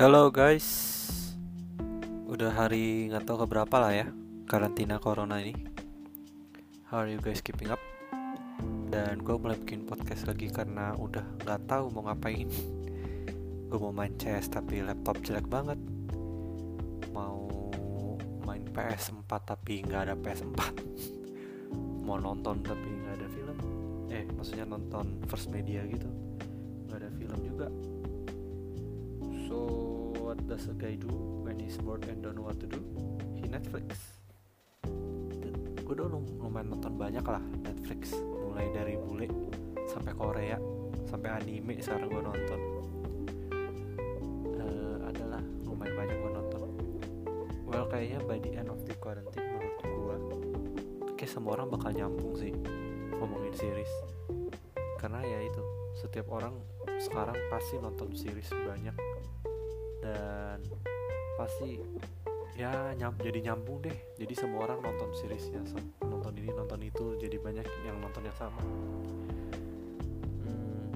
Halo guys, udah hari nggak tahu keberapa lah ya karantina corona ini. How are you guys keeping up? Dan gue mulai bikin podcast lagi karena udah nggak tahu mau ngapain. gue mau main CS tapi laptop jelek banget. Mau main PS4 tapi nggak ada PS4. mau nonton tapi nggak ada film. Eh, maksudnya nonton first media gitu. Nggak ada film juga does a guy do when he's bored and don't know what to do? He Netflix. Gue udah lumayan nonton banyak lah Netflix, mulai dari bule sampai Korea sampai anime sekarang gue nonton. Uh, adalah lumayan banyak gue nonton. Well kayaknya by the end of the quarantine menurut gue, kayak semua orang bakal nyambung sih ngomongin series. Karena ya itu setiap orang sekarang pasti nonton series banyak dan pasti ya nyam, jadi nyambung deh. Jadi semua orang nonton seriesnya nonton ini nonton itu jadi banyak yang nonton yang sama. Hmm,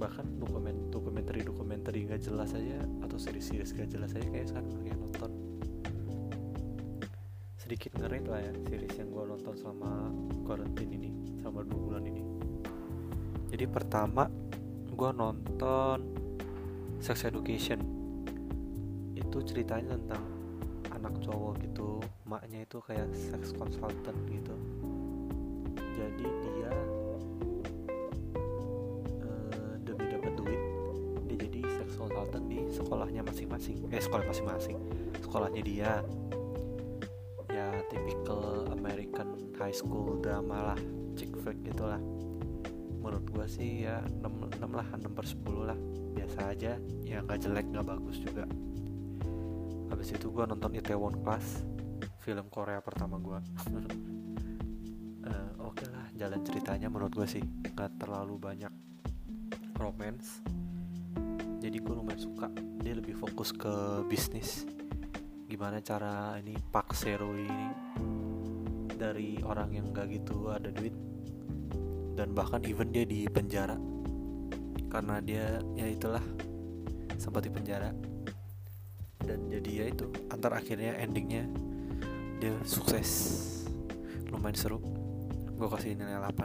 bahkan dokumen dokumenter dokumenter nggak jelas aja atau series-series gak jelas aja kayak sekarang kayak nonton. Sedikit ngerit lah ya series yang gue nonton selama karantin ini selama dua bulan ini. Jadi pertama gue nonton Sex Education itu ceritanya tentang anak cowok gitu maknya itu kayak sex consultant gitu. Jadi dia uh, demi dapat duit dia jadi sex consultant di sekolahnya masing-masing. Eh sekolah masing-masing. Sekolahnya dia. Ya typical American high school drama lah chick flick gitulah menurut gua sih ya 6, 6 lah 6 per 10 lah. Biasa aja. Ya nggak jelek nggak bagus juga habis itu gue nonton Itaewon Class film Korea pertama gue uh, oke okay lah jalan ceritanya menurut gue sih. Nggak terlalu banyak romance. Jadi gue lumayan suka. Dia lebih fokus ke bisnis. Gimana cara ini Pak Sero ini dari orang yang gak gitu ada duit dan bahkan even dia di penjara. Karena dia ya itulah sempat di penjara dan jadi ya itu antar akhirnya endingnya dia sukses. Lumayan seru. Gue kasih nilai 8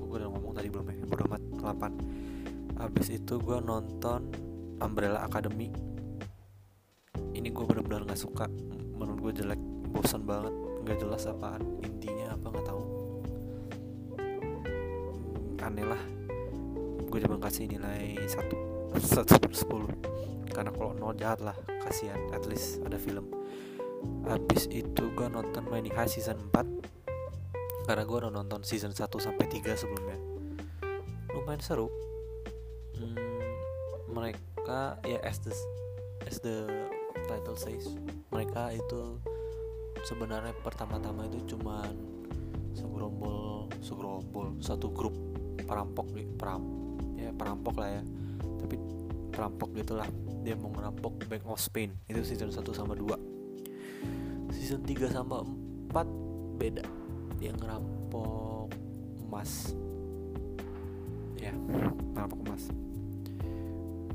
gue udah ngomong tadi belum ya? Bodo amat 8 abis itu gue nonton Umbrella Academy. Ini gue benar-benar nggak suka. Menurut gue jelek bosan banget. Nggak jelas apaan intinya apa nggak tahu. Aneh lah. Gue cuma kasih nilai satu. Satu per sepuluh. Karena kalau nol jahat lah kasihan at least ada film. Habis itu gue nonton Money High season 4 karena gue udah nonton season 1 sampai 3 sebelumnya. Lumayan seru. Hmm, mereka ya as the as the title says mereka itu sebenarnya pertama-tama itu cuman segerombol segerombol satu grup perampok peram ya perampok lah ya. Tapi perampok gitulah dia mau ngerampok Bank of Spain. Itu season 1 sama 2 season 3 sama 4 beda. Dia ngerampok emas. Ya ngerampok emas.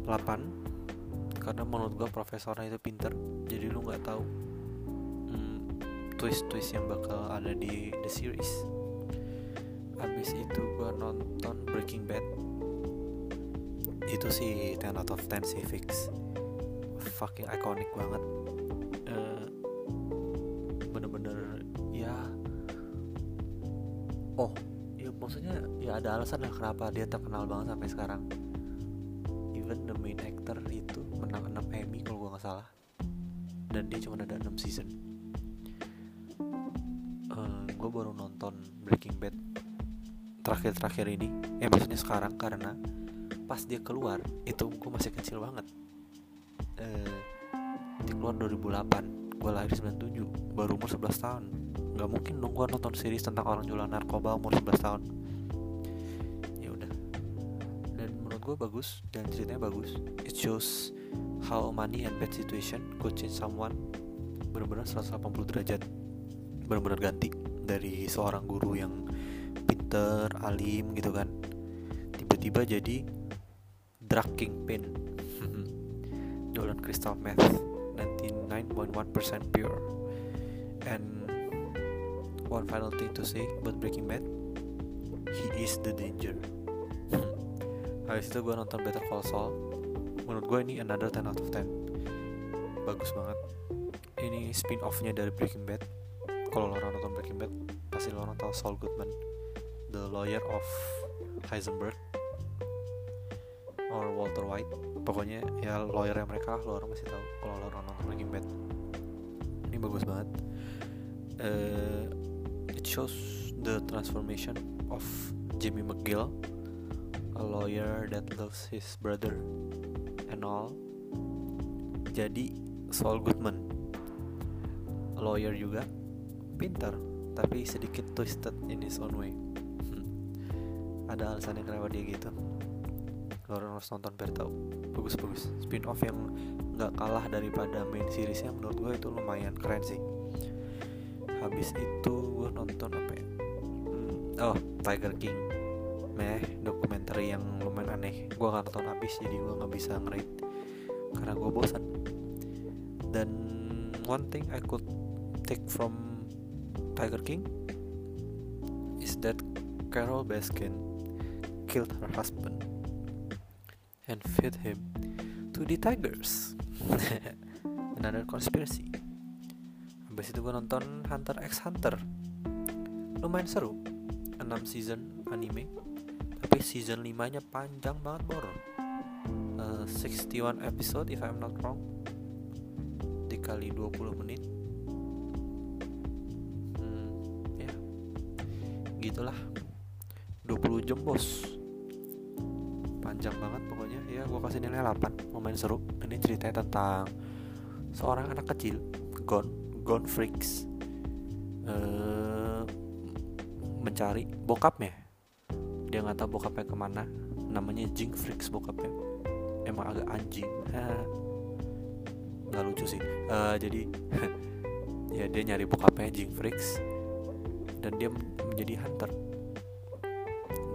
8 karena menurut gua profesornya itu pinter jadi lu nggak tahu hmm, twist-twist yang bakal ada di the series. Habis itu gua nonton Breaking Bad itu sih 10 out of 10 sih fix fucking iconic banget. Uh, bener-bener ya. Oh ya maksudnya ya ada alasan lah kenapa dia terkenal banget sampai sekarang. Even the main actor itu menang 6 Emmy kalau gue nggak salah. Dan dia cuma ada 6 season. Uh, gue baru nonton Breaking Bad terakhir-terakhir ini. Ya maksudnya sekarang karena pas dia keluar itu gue masih kecil banget. Eh, dia keluar 2008 gue lahir 97 baru umur 11 tahun. Nggak mungkin dong gue nonton series tentang orang jualan narkoba umur 11 tahun. Ya udah. Dan menurut gue bagus dan ceritanya bagus. It shows how money and bad situation could change someone. Benar-benar 180 derajat. Benar-benar ganti dari seorang guru yang pinter alim gitu kan. Tiba-tiba jadi drug kingpin. Stolen crystal meth 99.1% pure. And one final thing to say about Breaking Bad he is the danger. Habis itu gue nonton Better Call Saul. Menurut gue ini another 10 out of 10 bagus banget. Ini spin offnya dari Breaking Bad. Kalau lo orang nonton Breaking Bad pasti lo orang tahu Saul Goodman the lawyer of Heisenberg or Walter White. Pokoknya ya lawyer yang mereka lo orang masih tahu kalau lo nonton Breaking Bad. Ini bagus banget. Uh, it shows the transformation of Jimmy McGill a lawyer that loves his brother and all. Jadi Saul Goodman lawyer juga pintar tapi sedikit twisted in his own way. Hmm. ada alasan yang kenapa dia gitu lo harus nonton biar tahu. Bagus bagus spin off yang nggak kalah daripada main seriesnya menurut gue itu lumayan keren sih. Habis itu gue nonton apa ya? Hmm, oh Tiger King. Meh dokumenter yang lumayan aneh. Gue nggak nonton habis jadi gue nggak bisa ngerate karena gue bosan. Dan one thing I could take from Tiger King is that Carol Baskin killed her husband and fed him to the tigers. Another conspiracy. Habis itu gue nonton Hunter x Hunter. Lumayan seru. 6 season anime. Tapi season 5 nya panjang banget bor. Uh, 61 episode if I'm not wrong. Dikali 20 menit. Hmm, ya. Gitulah. 20 jam bos panjang banget pokoknya. Ya gue kasih nilai 8 lumayan seru. Ini ceritanya tentang seorang anak kecil Gon Gon Freaks uh, mencari bokapnya. Dia nggak tahu bokapnya ke mana namanya Jing Freaks bokapnya. Emang agak anjing. Nggak lucu sih. Uh, jadi ya dia nyari bokapnya Jing Freaks dan dia menjadi hunter.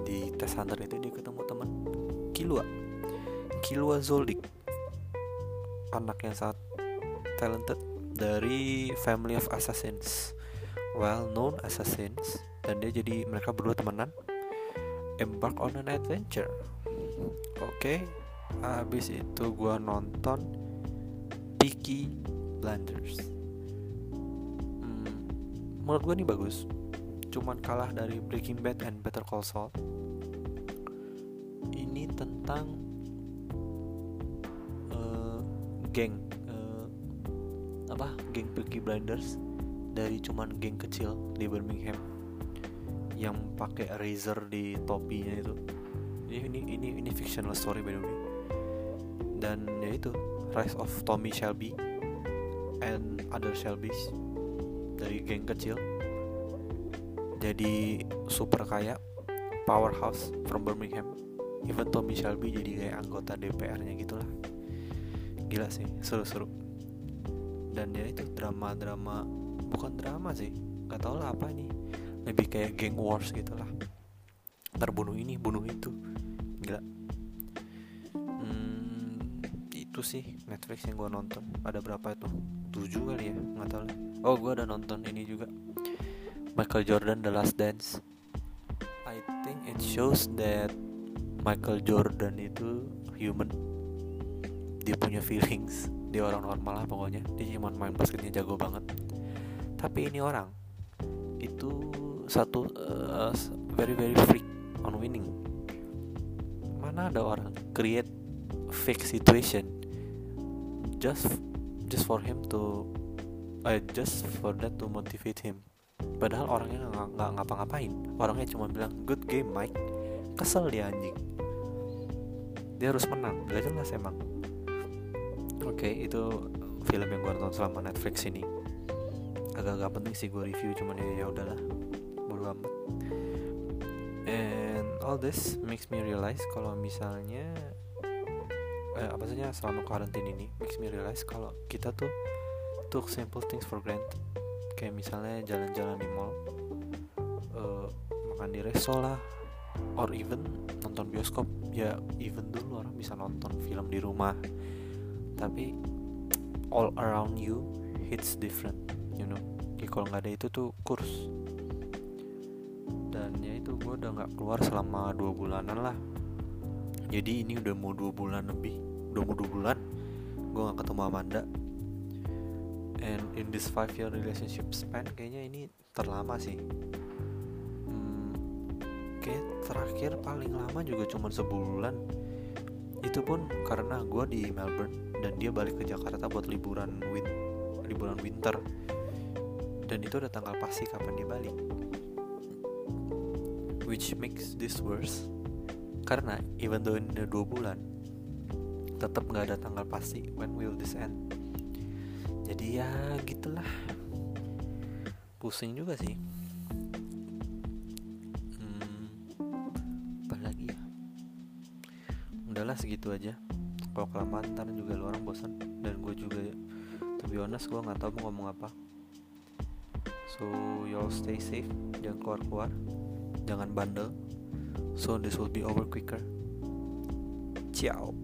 Di tes hunter itu dia ketemu teman Kilua. Kilua Zoldyck anak yang sangat talented dari family of assassins. Well known assassins. Dan dia jadi mereka berdua temenan. Embark on an adventure. Oke okay. habis itu gua nonton Peaky Blinders. Hmm, menurut gua ini bagus. Cuman kalah dari Breaking Bad and Better Call Saul tentang uh, geng uh, apa geng Peaky Blinders dari cuman geng kecil di Birmingham yang pakai razor di topinya itu. Ini ini ini, ini fictional story by the way. Dan ya itu rise of Tommy Shelby and other Shelbys dari geng kecil. Jadi super kaya powerhouse from Birmingham even Tommy Shelby jadi kayak anggota DPR-nya gitulah. Gila sih seru-seru. Dan ya itu drama-drama bukan drama sih nggak tau lah apa ini. Lebih kayak gang wars gitu lah terbunuh ini bunuh itu. Gila. Hmm, itu sih Netflix yang gue nonton. Ada berapa itu tujuh kali ya nggak lah. Oh gue ada nonton ini juga. Michael Jordan The Last Dance. I think it shows that Michael Jordan itu human. Dia punya feelings. Dia orang normal lah pokoknya. Dia cuma main basketnya jago banget. Tapi ini orang itu satu uh, very very freak on winning. Mana ada orang create fake situation just just for him to uh, just for that to motivate him. Padahal orangnya nggak ngapa-ngapain. Orangnya cuma bilang good game Mike. Kesel dia anjing dia harus menang. Gak jelas emang. Oke okay, itu film yang gue nonton selama Netflix ini. Agak-agak penting sih gue review cuman ya ya udahlah. Bodo amat. And all this makes me realize kalau misalnya eh, apa saja selama karantina ini makes me realize kalau kita tuh took simple things for granted. Kayak misalnya jalan-jalan di mall uh, makan di resto lah or even nonton bioskop ya even dulu orang bisa nonton film di rumah. Tapi all around you hits different you know. Jadi kalau nggak ada itu tuh kurs. Dan ya itu gue udah nggak keluar selama dua bulanan lah. Jadi ini udah mau dua bulan lebih udah mau dua bulan gue nggak ketemu Amanda. And in this five year relationship span kayaknya ini terlama sih kayak terakhir paling lama juga cuma sebulan. Itu pun karena gue di Melbourne dan dia balik ke Jakarta buat liburan win liburan winter. Dan itu udah tanggal pasti kapan dia balik. Which makes this worse. Karena even though ini udah dua bulan tetap nggak ada tanggal pasti when will this end. Jadi ya gitulah. Pusing juga sih udahlah segitu aja. Kalau kelamaan ntar juga lu orang bosan. Dan gue juga to be honest gue nggak tahu mau ngomong apa. So y'all stay safe. Jangan keluar keluar jangan bandel. So this will be over quicker. Ciao